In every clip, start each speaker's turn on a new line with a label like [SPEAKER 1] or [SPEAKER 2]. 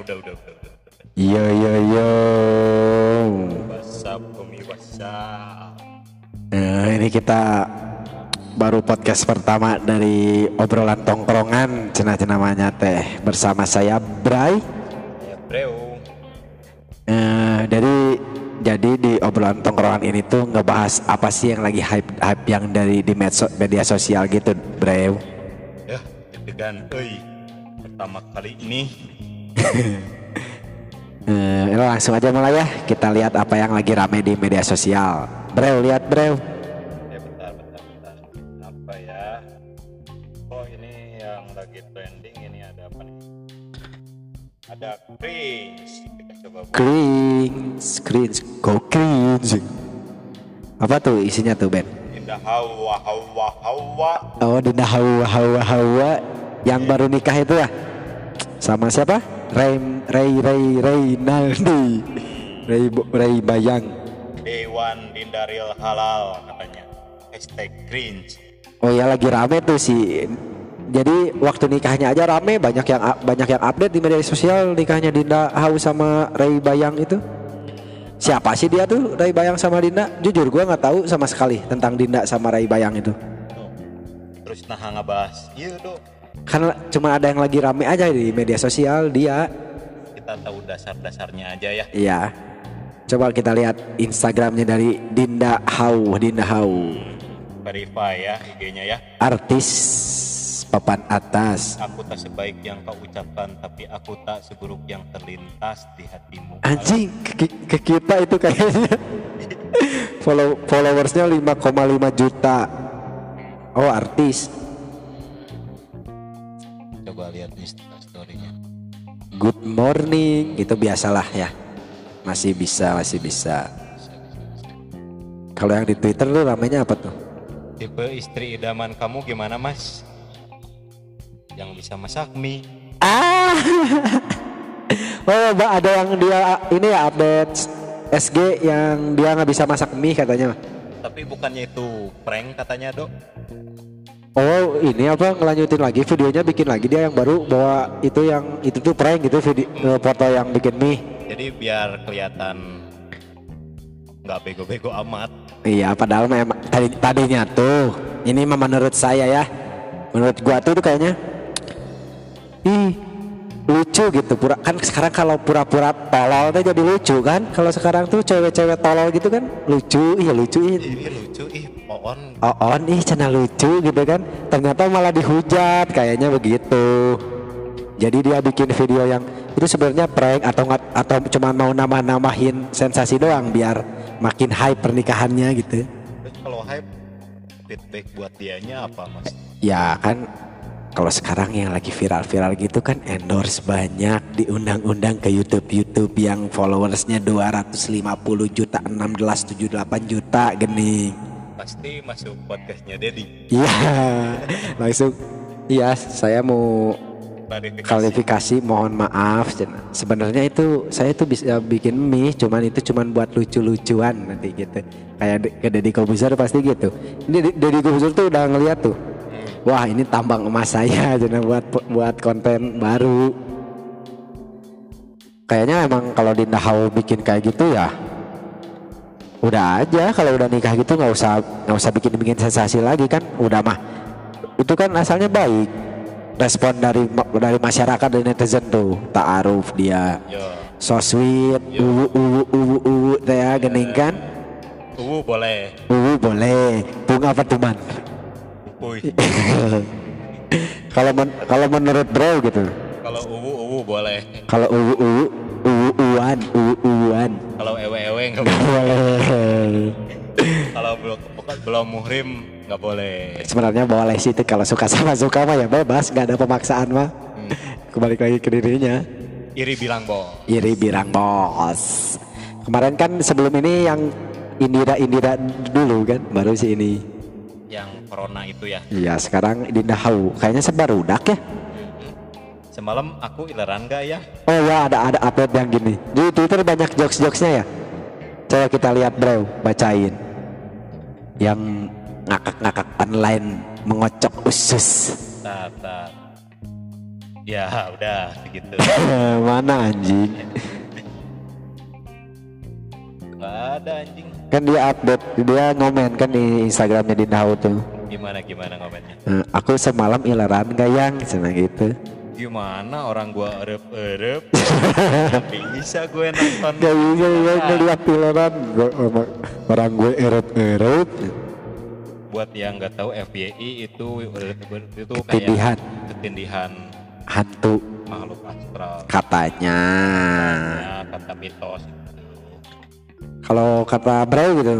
[SPEAKER 1] Udah, udah, udah.
[SPEAKER 2] Yo yo yo.
[SPEAKER 1] WhatsApp, Umi WhatsApp.
[SPEAKER 2] Nah, ini kita baru podcast pertama dari obrolan tongkrongan cenah namanya teh bersama saya Bray.
[SPEAKER 1] Ya, bro.
[SPEAKER 2] Eh, dari jadi di obrolan tongkrongan ini tuh ngebahas apa sih yang lagi hype hype yang dari di medso, media sosial gitu, Bray.
[SPEAKER 1] Ya, euy. Pertama kali ini
[SPEAKER 2] Eh, langsung aja mulai ya kita lihat apa yang lagi rame di media sosial. Bray, lihat Bray.
[SPEAKER 1] Ya bentar, bentar, bentar. Apa ya? Oh ini yang lagi trending ini ada apa nih? Ada cringe. Kita coba
[SPEAKER 2] cringe, go cringe. Apa tuh isinya tuh Ben?
[SPEAKER 1] Indah hawa hawa hawa.
[SPEAKER 2] Oh Dinda Hawa Hawa Hawa yang baru nikah itu ya sama siapa? Ray Ray Ray Reynaldi Ray Ray Bayang.
[SPEAKER 1] Dewan Dindaril halal katanya. Hashtag cringe.
[SPEAKER 2] Oh ya lagi rame tuh sih. Jadi waktu nikahnya aja rame banyak yang banyak yang update di media sosial nikahnya Dinda Hau sama Ray Bayang itu. Siapa sih dia tuh Ray Bayang sama Dinda? Jujur gua nggak tahu sama sekali tentang Dinda sama Ray Bayang itu.
[SPEAKER 1] Terus nah ngebahas. Iya dong.
[SPEAKER 2] Karena cuma ada yang lagi rame aja di media sosial dia.
[SPEAKER 1] Kita tahu dasar-dasarnya aja ya.
[SPEAKER 2] Iya. Coba kita lihat Instagramnya dari Dinda Hau, Dinda Hau,
[SPEAKER 1] Verify ya IG-nya ya.
[SPEAKER 2] artis papan atas.
[SPEAKER 1] Aku tak sebaik yang kau ucapkan, tapi aku tak seburuk yang terlintas di hatimu.
[SPEAKER 2] Anjing ke, ke kita itu kayaknya follow followersnya 5,5 juta. Oh artis.
[SPEAKER 1] Coba lihat story-nya.
[SPEAKER 2] Good morning itu biasalah ya. Masih bisa masih bisa. Kalau yang di Twitter tuh ramenya apa tuh?
[SPEAKER 1] Tipe istri idaman kamu gimana mas? Yang bisa masak mie.
[SPEAKER 2] Ah. oh, Mbak ada yang dia ini ya update SG yang dia nggak bisa masak mie katanya.
[SPEAKER 1] Tapi bukannya itu prank katanya dok?
[SPEAKER 2] Oh, ini apa ngelanjutin lagi videonya bikin lagi dia yang baru bahwa itu yang itu tuh prank gitu video eh, foto yang bikin mie.
[SPEAKER 1] Jadi biar kelihatan nggak bego-bego amat.
[SPEAKER 2] Iya, padahal memang tadi tadinya tuh ini mah menurut saya ya. Menurut gua tuh, tuh kayaknya ih lucu gitu pura kan sekarang kalau pura-pura tolol tuh jadi lucu kan? Kalau sekarang tuh cewek-cewek tolol gitu kan? Lucu iya lucu ih
[SPEAKER 1] Ih lucu ih poon.
[SPEAKER 2] oh on ih cina lucu gitu kan? Ternyata malah dihujat kayaknya begitu. Jadi dia bikin video yang itu sebenarnya prank atau nggak atau cuma mau nama-namahin sensasi doang biar makin hype pernikahannya gitu.
[SPEAKER 1] Kalau hype feedback buat dianya apa mas?
[SPEAKER 2] ya kan kalau sekarang yang lagi viral-viral gitu kan endorse banyak diundang-undang ke YouTube YouTube yang followersnya 250 juta 16 78 juta gini
[SPEAKER 1] Pasti masuk podcastnya Dedi.
[SPEAKER 2] Iya, langsung. Iya, saya mau
[SPEAKER 1] Klarifikasi.
[SPEAKER 2] klarifikasi. Mohon maaf. Sebenarnya itu saya tuh bisa bikin mie, cuman itu cuman buat lucu-lucuan nanti gitu. Kayak ke Deddy Kobuzer pasti gitu. Ini De- Deddy Kobuzer tuh udah ngeliat tuh. Wah ini tambang emas saya, jadi buat buat konten baru. Kayaknya emang kalau Dinda Hau bikin kayak gitu ya udah aja. Kalau udah nikah gitu nggak usah nggak usah bikin bikin sensasi lagi kan. Udah mah. Itu kan asalnya baik. Respon dari dari masyarakat dan netizen tuh. Taaruf dia.
[SPEAKER 1] Yo,
[SPEAKER 2] so sweet. Uwu uwu uwu uwu teh ya, gening kan?
[SPEAKER 1] Uwu boleh.
[SPEAKER 2] uwu boleh. Bunga apa tuh man
[SPEAKER 1] Uy,
[SPEAKER 2] kalau men- kalau menurut bro gitu
[SPEAKER 1] kalau uwu uwu boleh.
[SPEAKER 2] kalau uwu uwu uwu uwan uwu uwan
[SPEAKER 1] Kalau ewe-ewe nggak
[SPEAKER 2] Nggak
[SPEAKER 1] boleh. Kalau belum belum muhrim nggak boleh.
[SPEAKER 2] sebenarnya boleh sih itu kalau suka sama suka mah ya bebas nggak ada pemaksaan mah
[SPEAKER 1] Hmm.
[SPEAKER 2] kembali lagi ke dirinya
[SPEAKER 1] Iri bilang bo.
[SPEAKER 2] iri birang bos kemarin kan sebelum ini yang Indira Indira dulu kan baru si ini
[SPEAKER 1] corona itu ya.
[SPEAKER 2] iya sekarang Dinda Hau kayaknya sebarudak ya
[SPEAKER 1] Semalam aku ileran gak ya?
[SPEAKER 2] oh ya ada ada update yang gini di Twitter banyak jokes jokesnya ya coba kita lihat bro bacain yang ngakak-ngakak online mengocok usus
[SPEAKER 1] Tar, tar. Ya udah segitu.
[SPEAKER 2] Mana anjing?
[SPEAKER 1] Gak ada anjing.
[SPEAKER 2] Kan dia update, dia ngomen kan di Instagramnya di Nahau tuh.
[SPEAKER 1] Gimana gimana komennya?
[SPEAKER 2] Eh, aku semalam ileran gayang, senang gitu.
[SPEAKER 1] Gimana orang gua erep-erep bisa gue nonton
[SPEAKER 2] Gak bisa gue ngeliat ileran, Gua- orang- gue eret-eret.
[SPEAKER 1] buat yang nggak tahu FYI itu itu kayak
[SPEAKER 2] Ketindihan.
[SPEAKER 1] ketindihan
[SPEAKER 2] Hantu
[SPEAKER 1] makhluk astral
[SPEAKER 2] katanya.
[SPEAKER 1] ya kata mitos.
[SPEAKER 2] Kalau kata Bro gitu,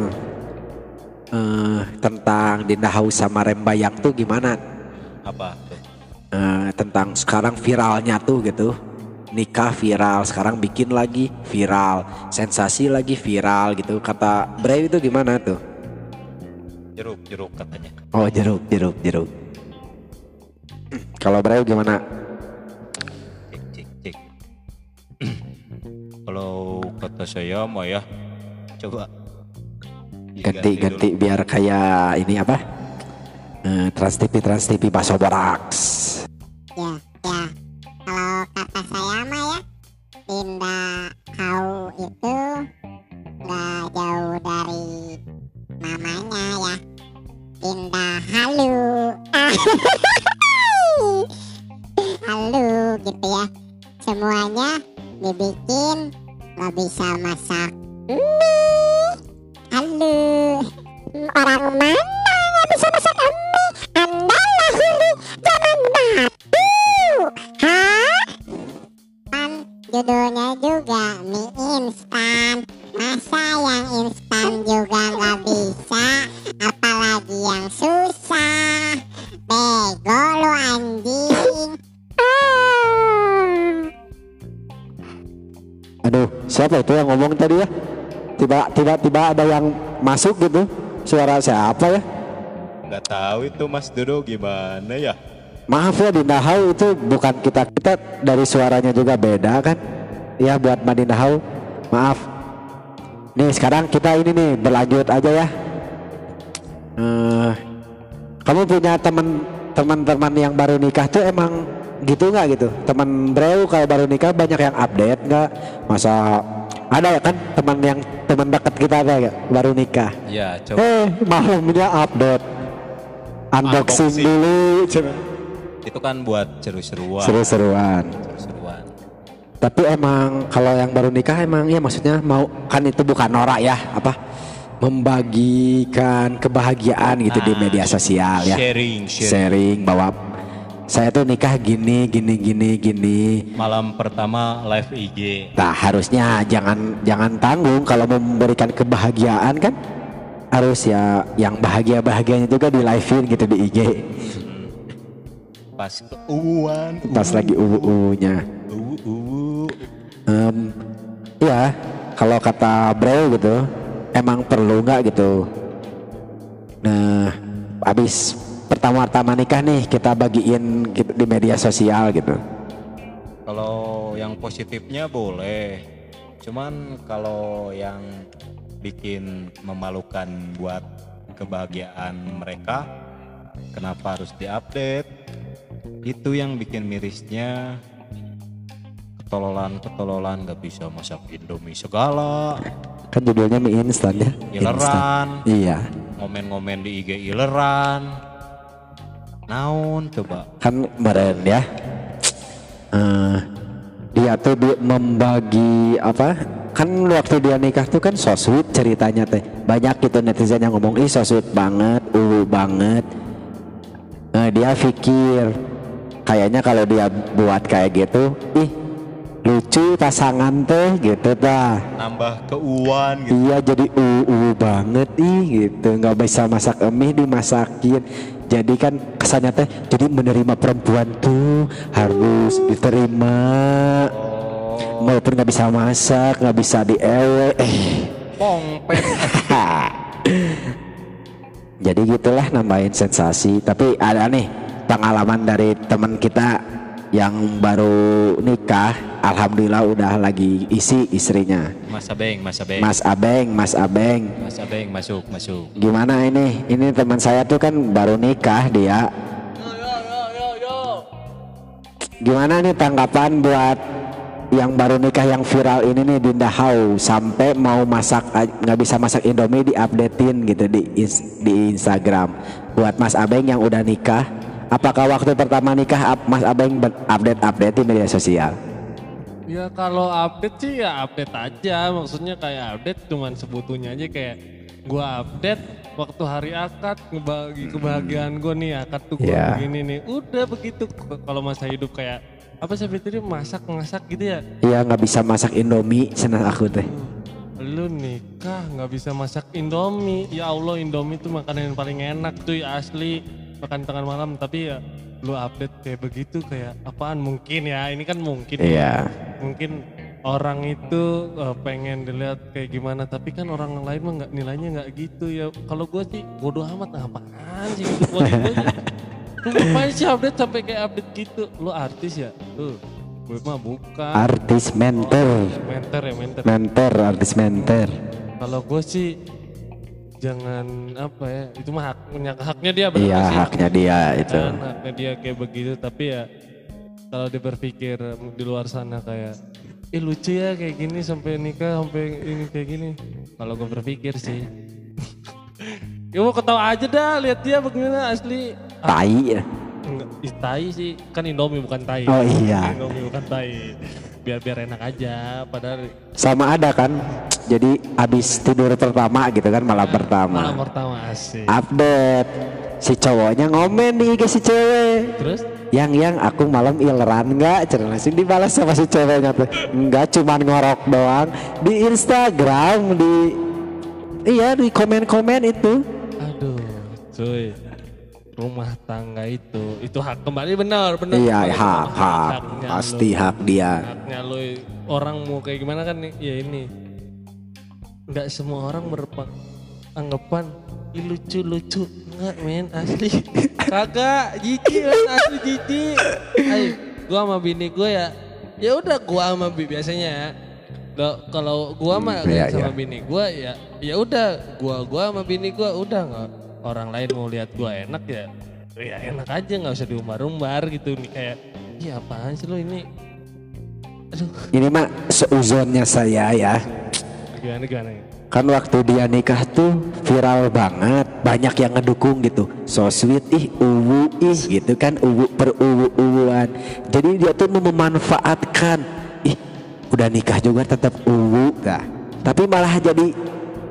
[SPEAKER 2] eh, tentang Dinda Haus sama Rembayang tuh gimana?
[SPEAKER 1] apa tuh?
[SPEAKER 2] Eh, tentang sekarang viralnya tuh gitu. Nikah viral sekarang bikin lagi viral. Sensasi lagi viral gitu. Kata Bray itu gimana tuh?
[SPEAKER 1] Jeruk jeruk katanya.
[SPEAKER 2] Oh jeruk jeruk jeruk. Kalau Bray gimana?
[SPEAKER 1] Cek cek cek kalau kata saya mah ya coba
[SPEAKER 2] ganti ganti biar kayak ini apa? Eh, Trans TV Trans TV Baso Boraks tiba tiba tiba ada yang masuk gitu suara siapa ya
[SPEAKER 1] nggak tahu itu Mas Dodo gimana ya
[SPEAKER 2] Maaf ya Dinda Hau itu bukan kita kita dari suaranya juga beda kan? Ya buat Madinda Hau, maaf. Nih sekarang kita ini nih berlanjut aja ya. Eh, kamu punya teman teman-teman yang baru nikah tuh emang gitu nggak gitu? Teman Breu kalau baru nikah banyak yang update nggak? Masa ada ya kan teman yang teman dekat kita ada ya baru nikah.
[SPEAKER 1] ya coba
[SPEAKER 2] Eh malamnya update. Unboxing,
[SPEAKER 1] Unboxing.
[SPEAKER 2] dulu. Cina.
[SPEAKER 1] itu kan buat seru-seruan
[SPEAKER 2] seru-seruan.
[SPEAKER 1] seru-seruan
[SPEAKER 2] Tapi emang kalau yang baru nikah emang ya maksudnya mau kan itu bukan norak ya apa membagikan kebahagiaan gitu di
[SPEAKER 1] Ah,
[SPEAKER 2] media sosial ya
[SPEAKER 1] sharing sharing
[SPEAKER 2] sharing bahwa saya tuh nikah gini gini gini gini.
[SPEAKER 1] Malam pertama live IG
[SPEAKER 2] nah harusnya jangan jangan tanggung kalau mau memberikan kebahagiaan kan? Harus ya yang bahagia bahagianya juga di livein gitu di IG
[SPEAKER 1] pas keuan
[SPEAKER 2] pas lagi uu-nya
[SPEAKER 1] uh, uh.
[SPEAKER 2] Em, ya kalau kata Bro gitu emang perlu nggak gitu? Nah habis pertama-tama nikah nih kita bagiin gitu di media sosial gitu
[SPEAKER 1] Kalau yang positifnya boleh, cuman kalau yang bikin memalukan buat kebahagiaan mereka, kenapa harus diupdate? Itu yang bikin mirisnya. Ketololan-ketololan nggak bisa masak Indomie segala,
[SPEAKER 2] kan judulnya mie instan ya Instan.
[SPEAKER 1] ileran,
[SPEAKER 2] iya
[SPEAKER 1] ngomen-ngomen di IG ileran. Naon coba?
[SPEAKER 2] kan kemarin ya. Eh dia tuh di- membagi apa? Kan waktu dia nikah tuh kan so sweet ceritanya teh. Banyak gitu netizen yang ngomong ih so sweet banget ulu banget. Eh, dia pikir kayaknya kalau dia buat kayak gitu ih lucu pasangan teh gitu dah
[SPEAKER 1] Nambah keuan gitu.
[SPEAKER 2] Iya jadi uu banget ih gitu. Nggak bisa masak mie dimasakin. Jadi kan kesannya teh jadi menerima perempuan tuh harus diterima.
[SPEAKER 1] Oh,
[SPEAKER 2] walaupun nggak bisa masak nggak bisa diewe eh. Jadi gitulah nambahin sensasi. Tapi ada nih pengalaman dari teman kita yang baru nikah alhamdulillah udah lagi isi istrinya
[SPEAKER 1] Mas Abeng, Mas Abeng.
[SPEAKER 2] Mas Abeng Mas Abeng
[SPEAKER 1] Mas Abeng masuk, masuk.
[SPEAKER 2] Gimana ini? Ini teman saya tuh kan baru nikah dia. Gimana nih tanggapan buat yang baru nikah yang viral ini nih Dinda Hau sampai mau masak nggak bisa masak Indomie di updatein gitu di di Instagram buat Mas Abeng yang udah nikah apakah waktu pertama nikah Mas Abeng update update di media sosial
[SPEAKER 3] Ya kalau update sih ya update aja. Maksudnya kayak update cuman sebutunya aja kayak gua update waktu hari akad ngebagi kebahagiaan gua nih akad tuh gua
[SPEAKER 2] Ya.
[SPEAKER 3] begini nih. Udah begitu kalau masa hidup kayak apa sih Fitri masak masak gitu ya.
[SPEAKER 2] Iya nggak bisa masak Indomie senang aku teh
[SPEAKER 3] Lu nikah nggak bisa masak Indomie. Ya Allah Indomie tuh makanan yang paling enak cuy asli makan tengah malam tapi ya lu update kayak begitu kayak apaan? Mungkin ya ini kan mungkin
[SPEAKER 2] Iya.
[SPEAKER 3] Mungkin orang itu eh, pengen dilihat kayak gimana tapi kan orang lain mah nggak nilainya nggak gitu ya. Kalau gue sih bodoh amat nah, apaan sih gitu buat gue ngapain sih update sampai kayak update gitu? Lu artis ya? Tuh gue mah bukan.
[SPEAKER 2] Artis mentor.
[SPEAKER 3] Mentor ya mentor.
[SPEAKER 2] Mentor artis mentor.
[SPEAKER 3] Kalau gue sih jangan apa ya itu mah haknya haknya dia benar
[SPEAKER 2] iya
[SPEAKER 3] sih?
[SPEAKER 2] haknya dia itu.
[SPEAKER 3] Kan haknya dia kayak begitu tapi ya kalau dia berpikir di luar sana kayak eh lucu ya kayak gini sampai nikah sampai ini kayak gini. Kalau gue berpikir sih. Ya mau ketawa aja dah lihat dia bagaimana asli. Ah,
[SPEAKER 2] tai.
[SPEAKER 3] ih, tai sih. Kan Indomie bukan tai.
[SPEAKER 2] Oh, iya.
[SPEAKER 3] Indomie bukan tai biar biar enak aja padahal
[SPEAKER 2] sama ada kan jadi abis tidur pertama gitu kan malam pertama.
[SPEAKER 3] malam pertama asik.
[SPEAKER 2] Update. Si cowoknya ngomen di IG si cewek.
[SPEAKER 3] Terus?
[SPEAKER 2] Yang yang aku malam ileran nggak? Cerita langsung dibalas sama si ceweknya tuh. Nggak cuman ngorok doang. Di Instagram di iya di komen-komen itu.
[SPEAKER 3] Aduh, cuy. Rumah tangga itu, itu hak kembali benar, benar.
[SPEAKER 2] iya
[SPEAKER 3] Kembali
[SPEAKER 2] hak hak
[SPEAKER 3] Haknya
[SPEAKER 2] pasti
[SPEAKER 3] lu.
[SPEAKER 2] hak dia
[SPEAKER 3] Haknya lu, orang mau kayak gimana kan nih, ya ini. Nggak semua orang beranggapan "Ih, lucu-lucu. Enggak men, asli. Kagak, jijik men, asli jijik. Ayo, gua sama bini gua ya, ya udah gua sama bi biasanya ya. Kalau gua mah
[SPEAKER 2] Hmm, iya,
[SPEAKER 3] sama
[SPEAKER 2] iya.
[SPEAKER 3] bini gua ya ya udah gua gua sama bini gua udah nggak orang lain mau lihat gua enak ya ya enak aja nggak usah diumbar-umbar gitu nih kayak iya apaan sih lo ini? Aduh.
[SPEAKER 2] Ini mah seuzonnya saya ya.
[SPEAKER 3] Gimana gimana?
[SPEAKER 2] Kan waktu dia nikah tuh viral banget banyak yang ngedukung gitu. So sweet ih uwu ih gitu kan uwu per uwu uwuan. Jadi dia tuh mau memanfaatkan ih udah nikah juga tetap uwu nah tapi malah jadi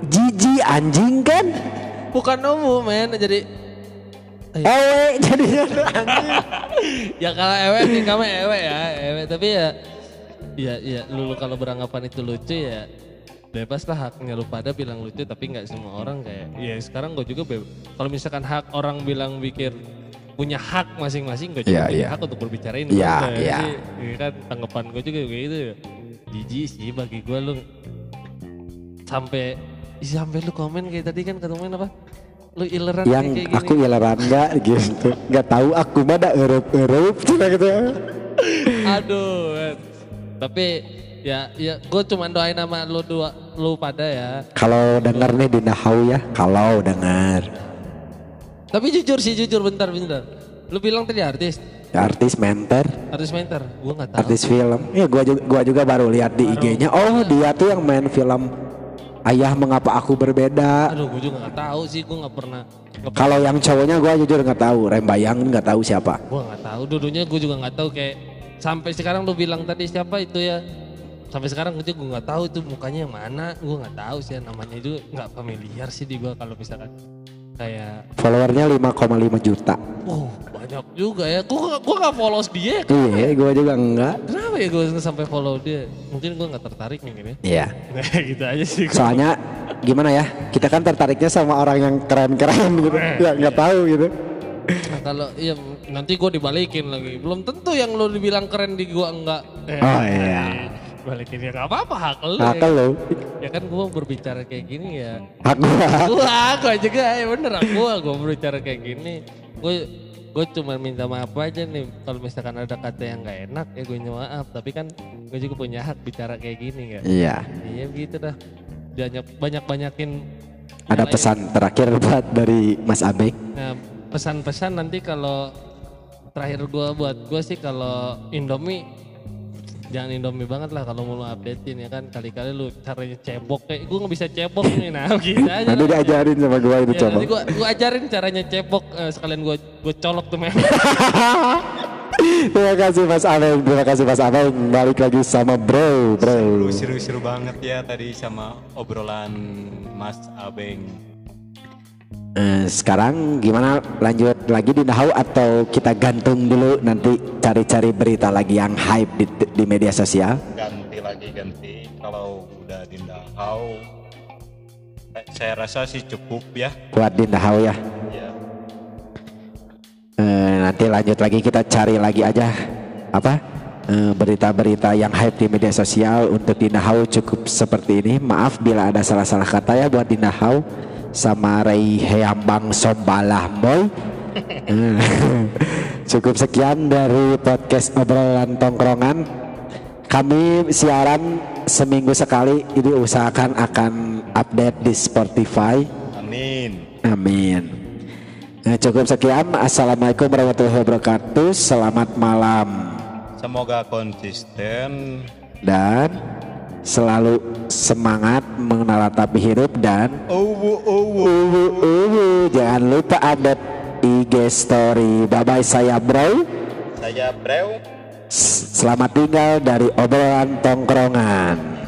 [SPEAKER 2] jijik anjing kan
[SPEAKER 3] bukan umum men. Jadi
[SPEAKER 2] ewe jadinya anjing.
[SPEAKER 3] Ya kalau ewe nih kamu ewe ya ewe. Tapi ya ya ya lu, lu kalau beranggapan itu lucu ya bebas lah haknya lu pada bilang lucu tapi nggak semua orang kayak. Ya sekarang gue juga kalau misalkan hak orang bilang pikir punya hak masing-masing gue juga
[SPEAKER 2] Iya,
[SPEAKER 3] punya
[SPEAKER 2] iya.
[SPEAKER 3] hak untuk berbicara ini
[SPEAKER 2] Iya,
[SPEAKER 3] Bener
[SPEAKER 2] iya.
[SPEAKER 3] sih. Iya kan tanggapan gue juga kayak gitu ya. Jijik sih bagi gue lu. Sampai sampai lu komen kayak tadi kan ketemuin apa lu ileran
[SPEAKER 2] yang
[SPEAKER 3] kayak gini
[SPEAKER 2] aku ileran nggak gitu nggak tahu aku mah ada erup erup cina gitu
[SPEAKER 3] Aduh, men. tapi ya ya gue cuma doain sama lu dua lu pada ya.
[SPEAKER 2] kalau denger nih di Nahau ya kalau denger
[SPEAKER 3] Tapi jujur sih jujur bentar bentar. Lu bilang tadi artis,
[SPEAKER 2] artis mentor
[SPEAKER 3] artis mentor. Gue nggak tahu.
[SPEAKER 2] artis film ya gua juga gua juga baru lihat di IG-nya oh dia tuh yang main film Ayah Mengapa Aku Berbeda
[SPEAKER 3] Aduh, gue juga nggak tahu sih. Gue nggak pernah. Gak
[SPEAKER 2] kalau yang cowoknya gua jujur nggak tahu Rembayang nggak tahu siapa
[SPEAKER 3] Gue nggak tahu. Dulunya gue juga nggak tahu kayak sampai sekarang lu bilang tadi siapa itu ya. Sampai sekarang gue juga nggak tahu itu mukanya yang mana. Gue nggak tahu sih namanya itu nggak familiar sih di gue kalau misalkan kayak
[SPEAKER 2] followernya 5,5 juta
[SPEAKER 3] oh banyak juga ya. Gue gue nggak follow dia.
[SPEAKER 2] iya gua juga enggak
[SPEAKER 3] Kenapa ya gue sampai follow dia? Mungkin gue nggak tertarik mungkin ya.
[SPEAKER 2] iya
[SPEAKER 3] Nah, gitu aja sih. gua.
[SPEAKER 2] soalnya gimana ya kita kan tertariknya sama orang yang keren-keren gitu ya nggak tahu gitu
[SPEAKER 3] Nah, kalau iya nanti gue dibalikin lagi. Belum tentu yang lo dibilang keren di gue enggak. Eh,
[SPEAKER 2] Oh, iya.
[SPEAKER 3] Balikin ya nggak apa-apa hak lo. ya.
[SPEAKER 2] kalau
[SPEAKER 3] Ya kan gue berbicara kayak gini ya.
[SPEAKER 2] aku
[SPEAKER 3] Gua gue juga ya bener aku gue berbicara kayak gini. Gue gue cuma minta maaf aja nih kalau misalkan ada kata yang nggak enak ya gue minta maaf. Tapi kan gue juga punya hak bicara kayak gini ya
[SPEAKER 2] iya.
[SPEAKER 3] Iya begitu dah. Banyak banyak banyakin
[SPEAKER 2] ada pesan terakhir buat dari Mas Abeng
[SPEAKER 3] Nah, pesan-pesan nanti kalau terakhir gua buat gua sih kalau Indomie jangan Indomie banget lah kalau mau lu updatein ya kan kali-kali lu caranya cebok kayak gua nggak bisa cebok nih nah gitu aja
[SPEAKER 2] Nanti diajarin sama gua itu
[SPEAKER 3] Ya,
[SPEAKER 2] coba.
[SPEAKER 3] nanti gua, gua ajarin caranya cebok eh, sekalian gua gua colok tuh memang
[SPEAKER 2] Terima kasih Mas Abeng, terima kasih Mas Abeng. Balik lagi sama bro, bro.
[SPEAKER 1] Seru-seru banget ya tadi sama obrolan Mas Abeng.
[SPEAKER 2] Eh, sekarang gimana lanjut lagi di Nahau atau kita gantung dulu nanti cari-cari berita lagi yang hype di, di media sosial?
[SPEAKER 1] Ganti lagi ganti. Kalau udah di Dahau, eh, saya rasa sih cukup ya.
[SPEAKER 2] Buat di Nahau ya.
[SPEAKER 1] Ya.
[SPEAKER 2] Eh, nanti lanjut lagi kita cari lagi aja apa berita-berita yang hype di media sosial untuk di Nahau cukup seperti ini. Maaf bila ada salah-salah kata ya buat di Nahau sama Ray Heambang Sombalah Boy. Cukup sekian dari podcast obrolan tongkrongan. Kami siaran seminggu sekali. Ini usahakan akan update di Spotify.
[SPEAKER 1] Amin.
[SPEAKER 2] Amin. Nah, cukup sekian. Assalamualaikum warahmatullahi wabarakatuh. Selamat malam
[SPEAKER 1] Semoga konsisten.
[SPEAKER 2] dan selalu semangat mengenalatapi hidup dan
[SPEAKER 1] Uwu uwu.
[SPEAKER 2] uwu uwu. Jangan lupa update IG story. Bye bye saya bro.
[SPEAKER 1] Saya.
[SPEAKER 2] S- Selamat tinggal dari obrolan tongkrongan.